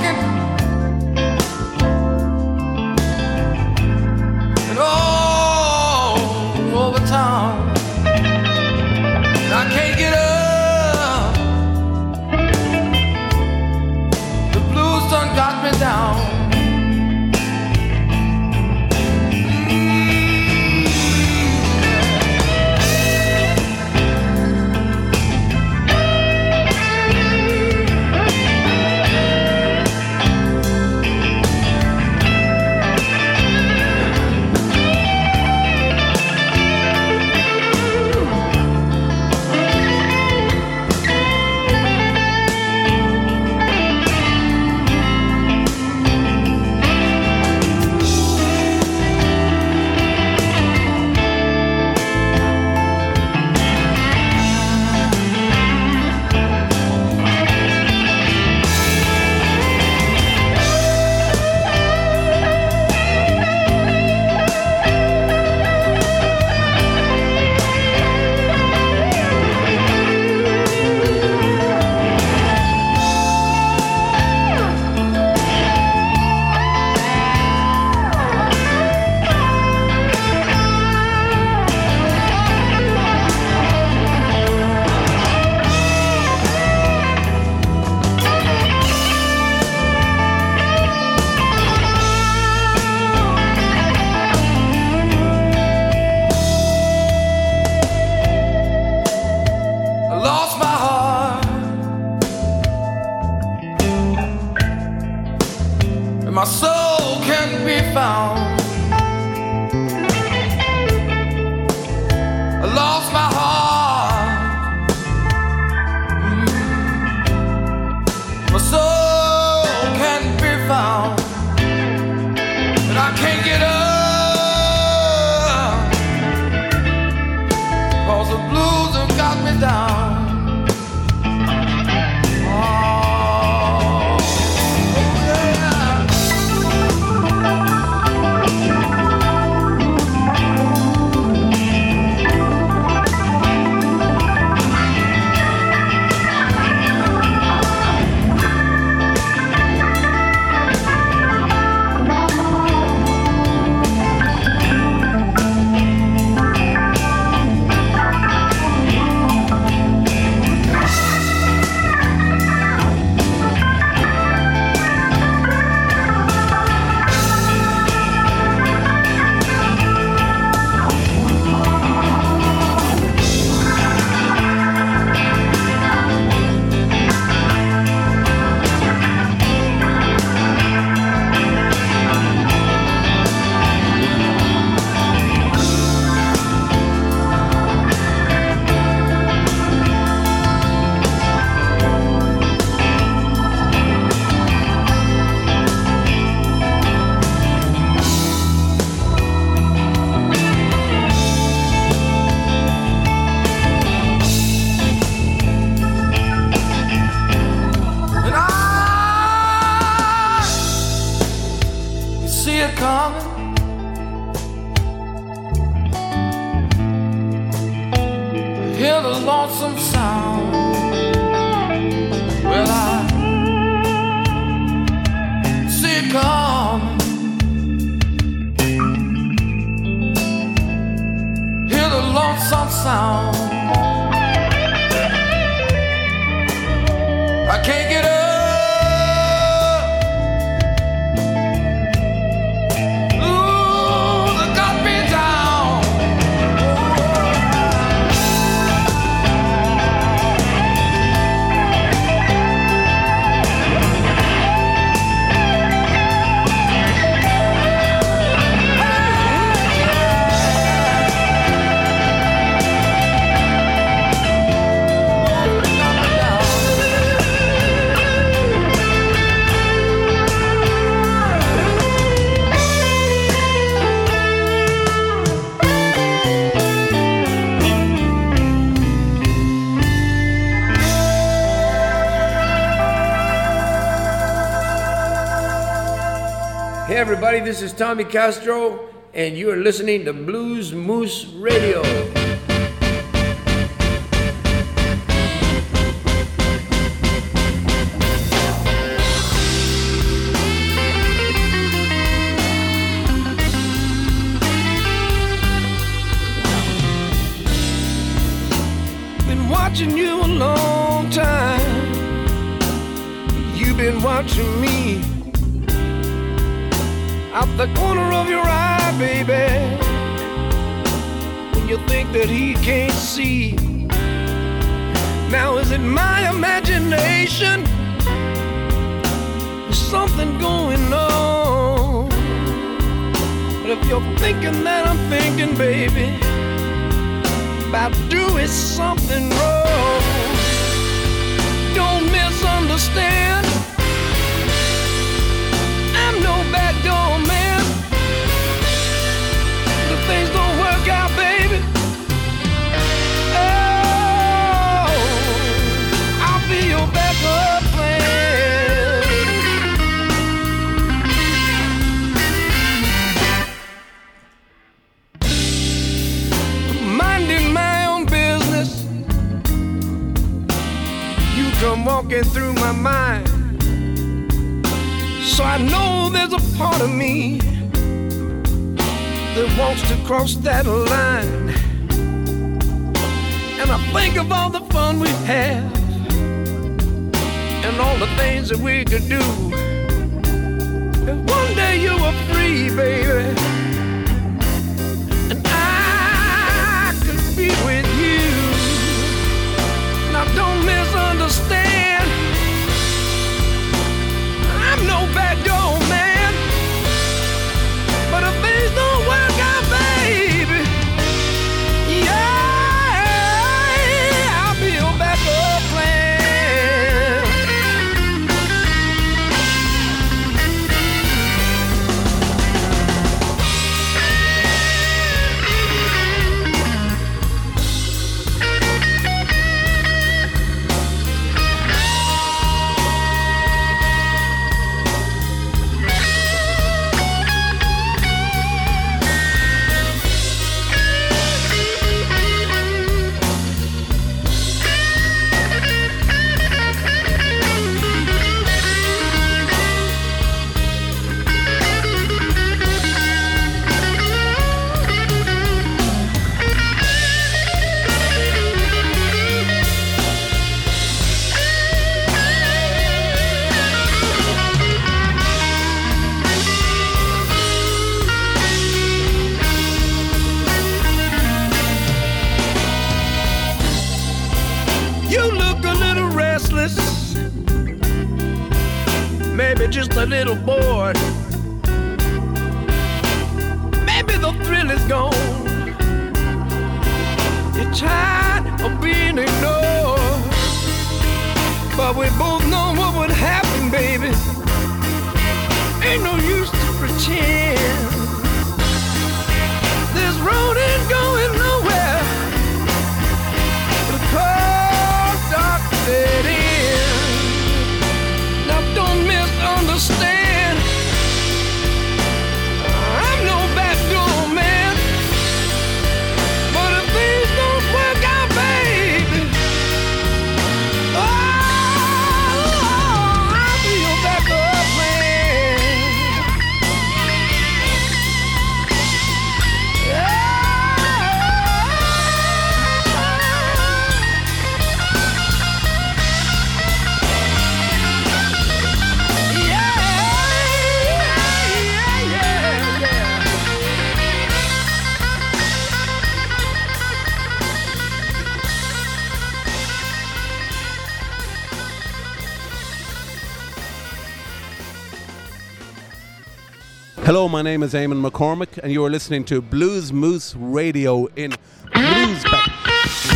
People my soul can't be found. awesome sound. Well, I see coming. Hear the lonesome sound. Everybody, this is Tommy Castro, and you are listening to Blues Moose Radio. Something going on. But if you're thinking that I'm thinking, baby, about doing something wrong, don't misunderstand. Walking through my mind. So I know there's a part of me that wants to cross that line. And I think of all the fun we've had and all the things that we could do. If one day you were free, baby, my name is Eamonn McCormack, and you are listening to Blues Moose Radio in Bluesback.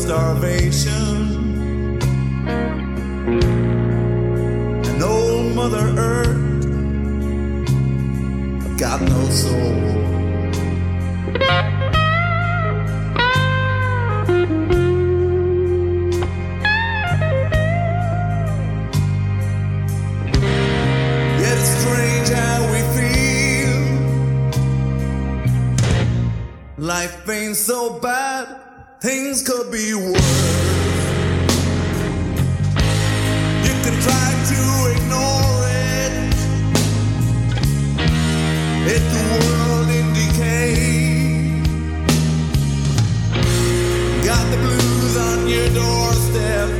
starvation. And old Mother Earth, I've got no soul. Life ain't so bad. Things could be worse. You can try to ignore it. If the world in decay, got the blues on your doorstep.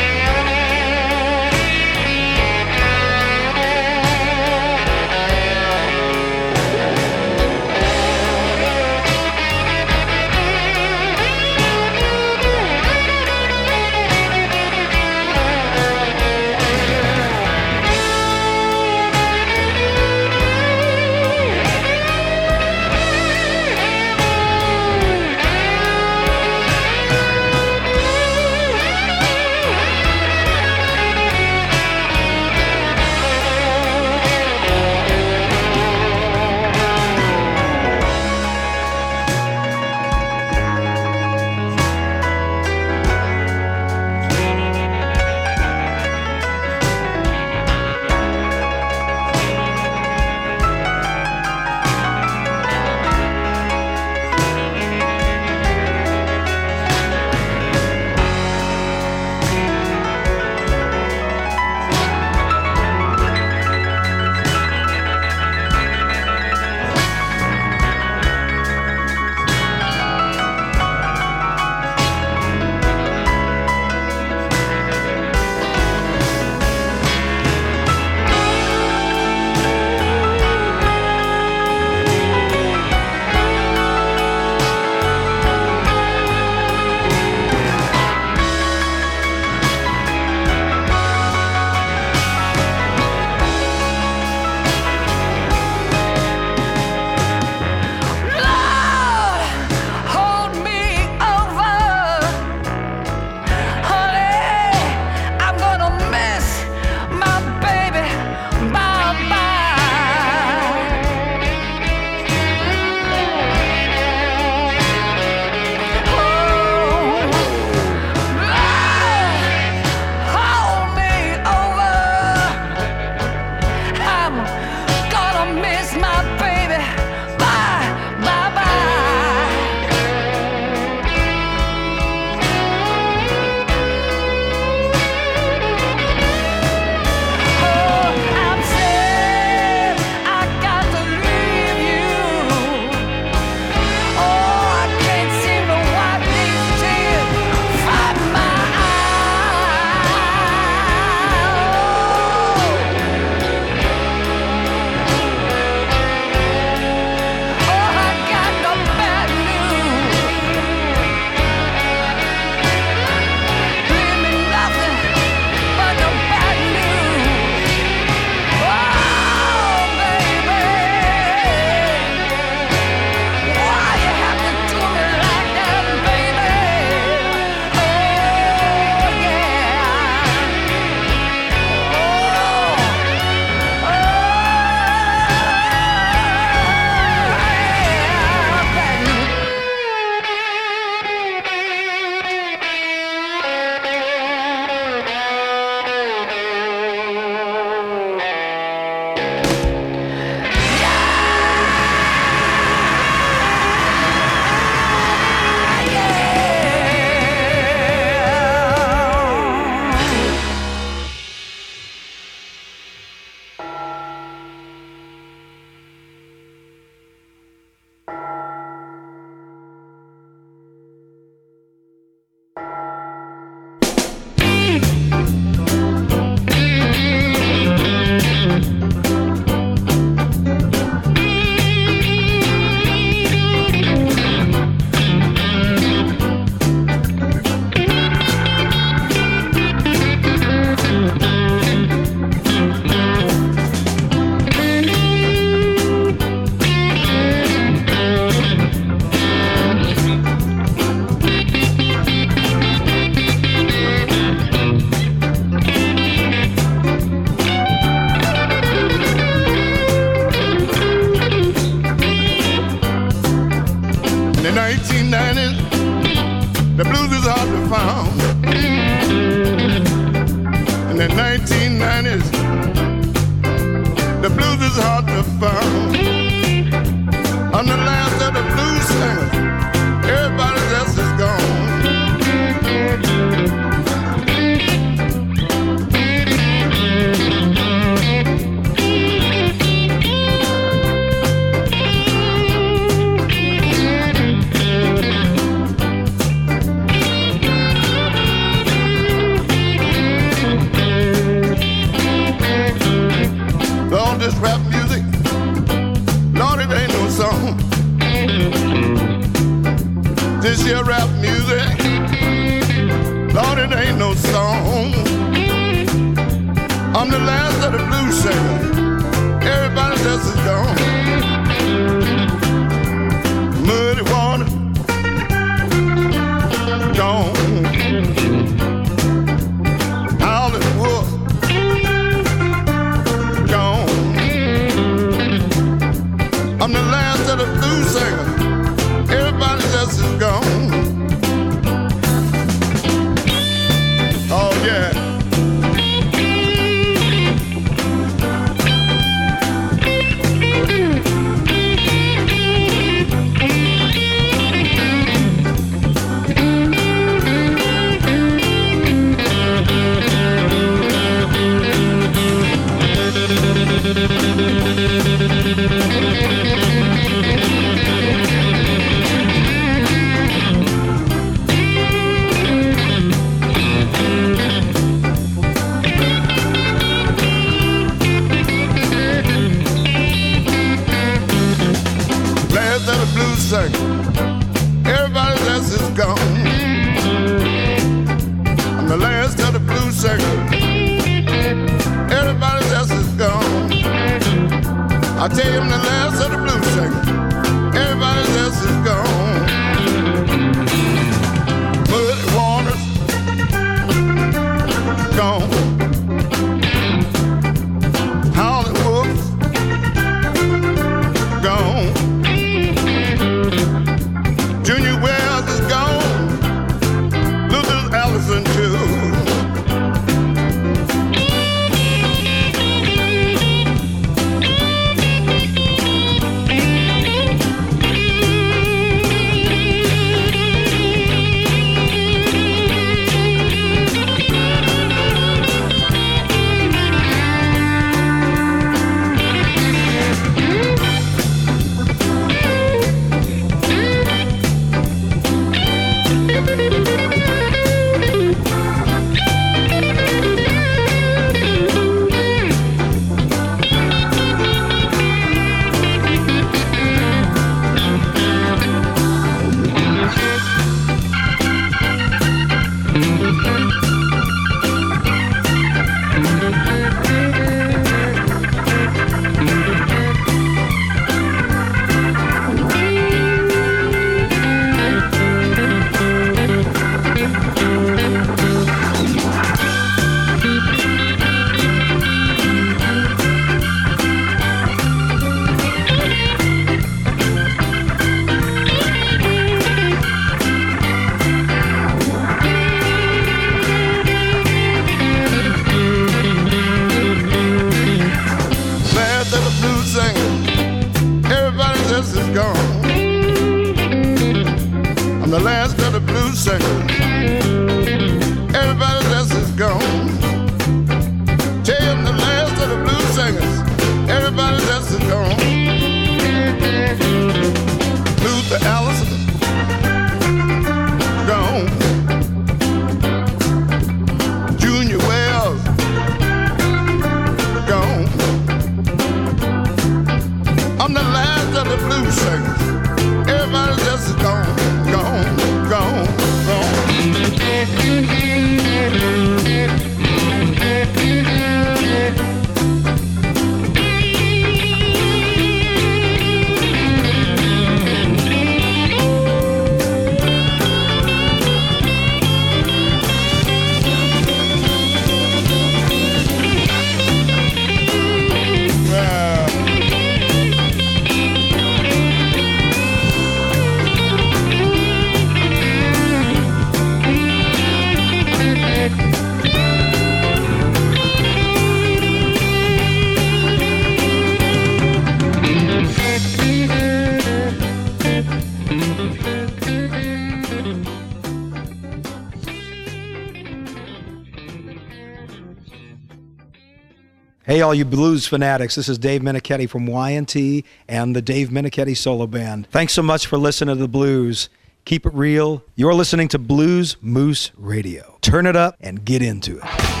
all you blues fanatics. This is Dave Minichetti from YNT and the Dave Minichetti Solo Band. Thanks so much for listening to the blues. Keep it real. You're listening to Blues Moose Radio. Turn it up and get into it.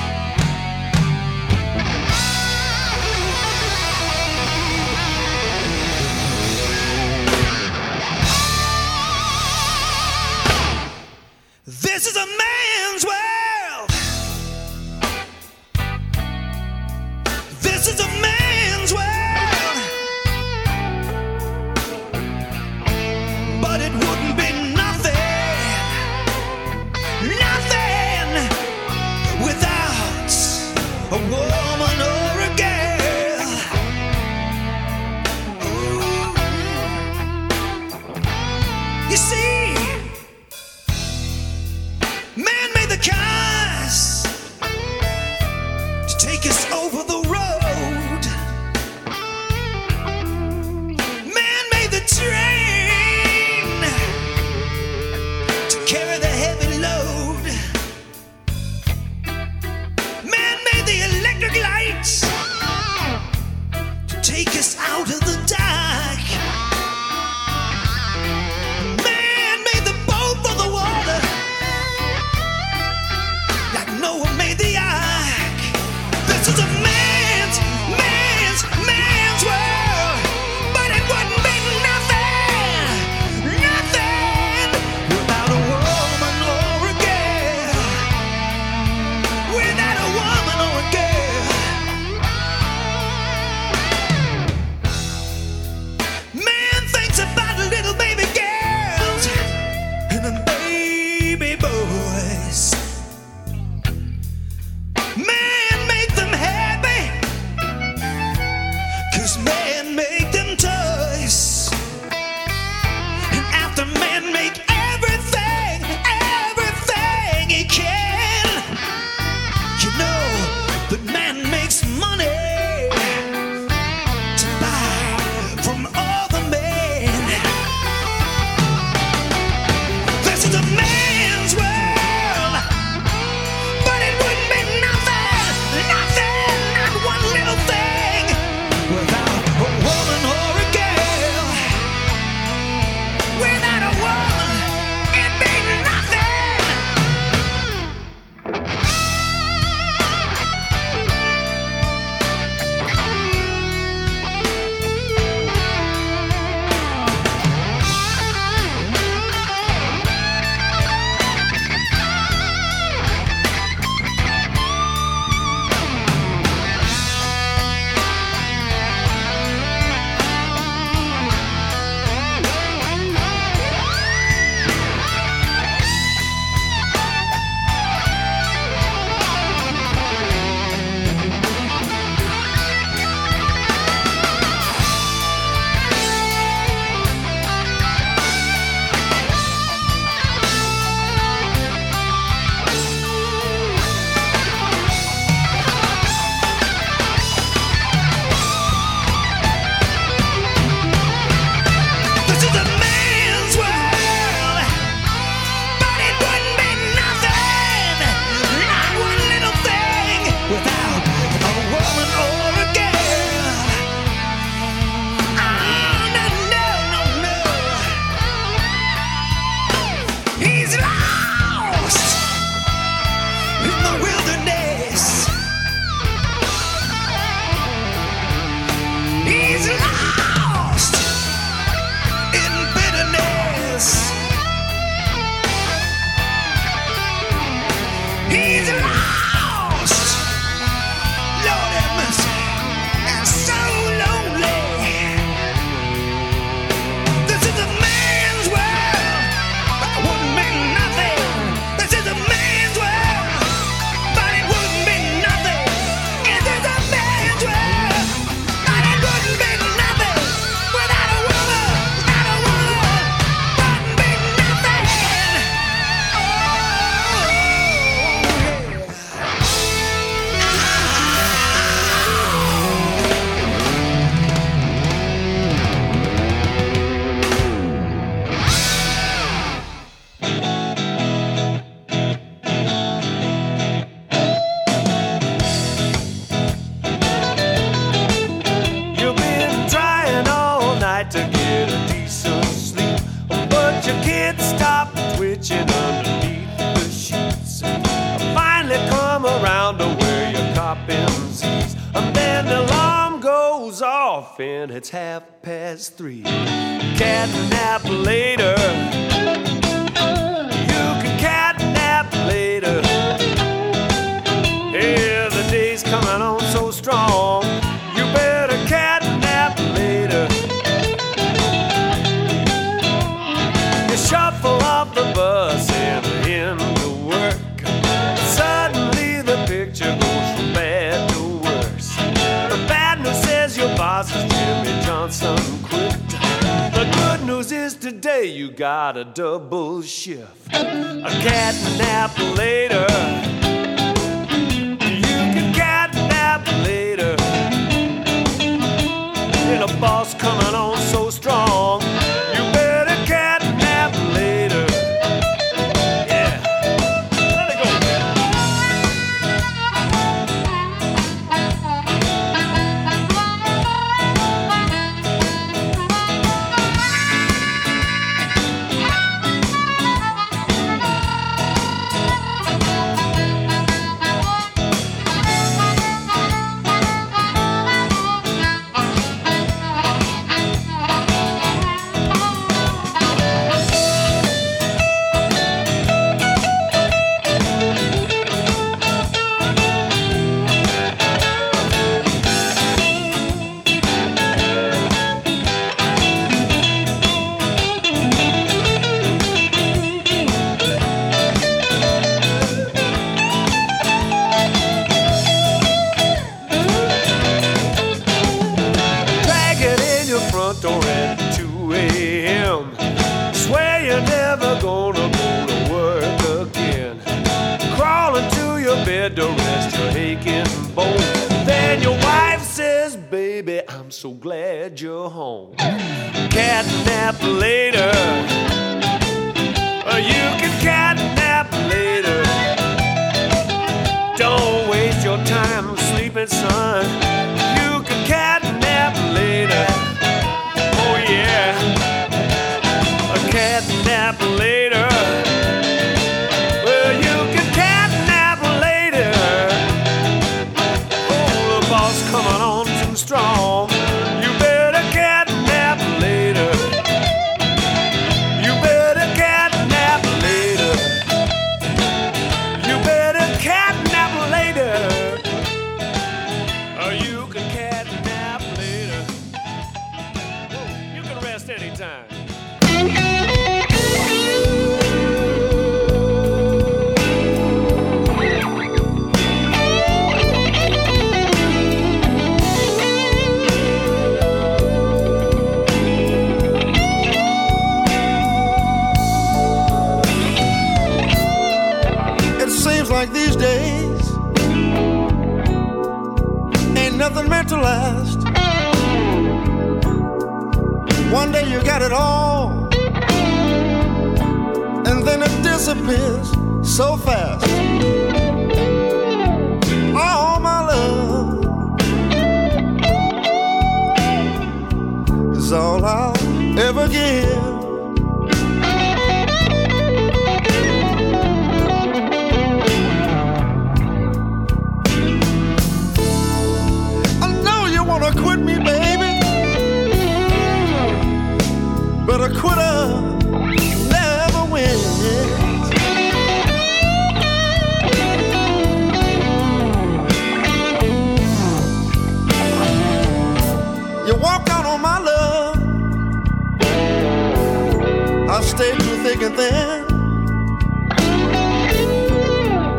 three. Catherine nothing meant to last. One day you got it all, and then it disappears so fast. All my love is all I'll ever give.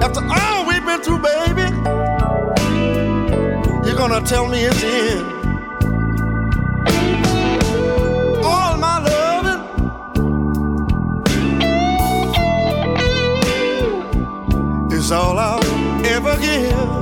After all we've been through, baby, you're gonna tell me it's the end. All my loving is all I'll ever give.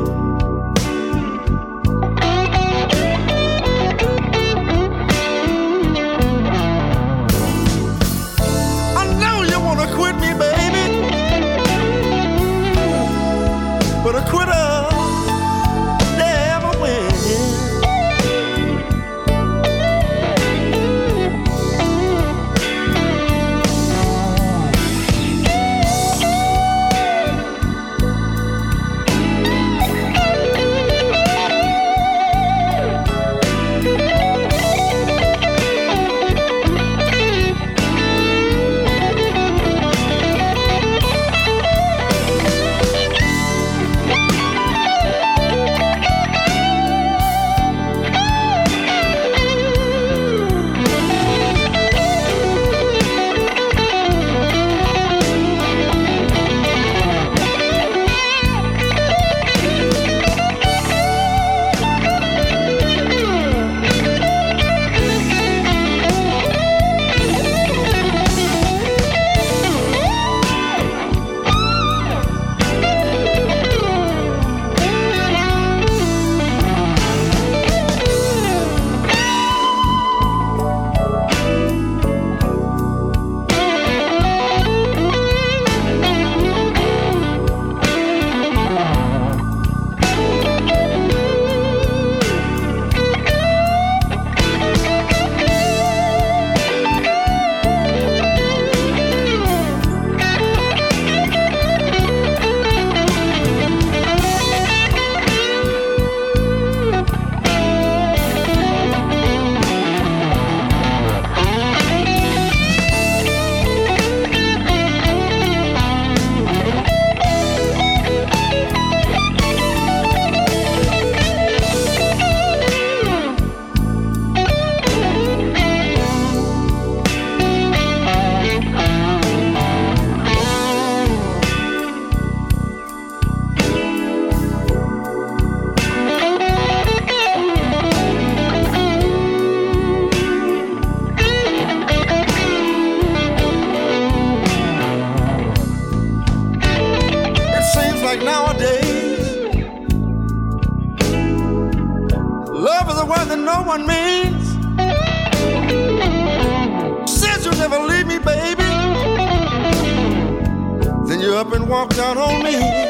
Walked out on me.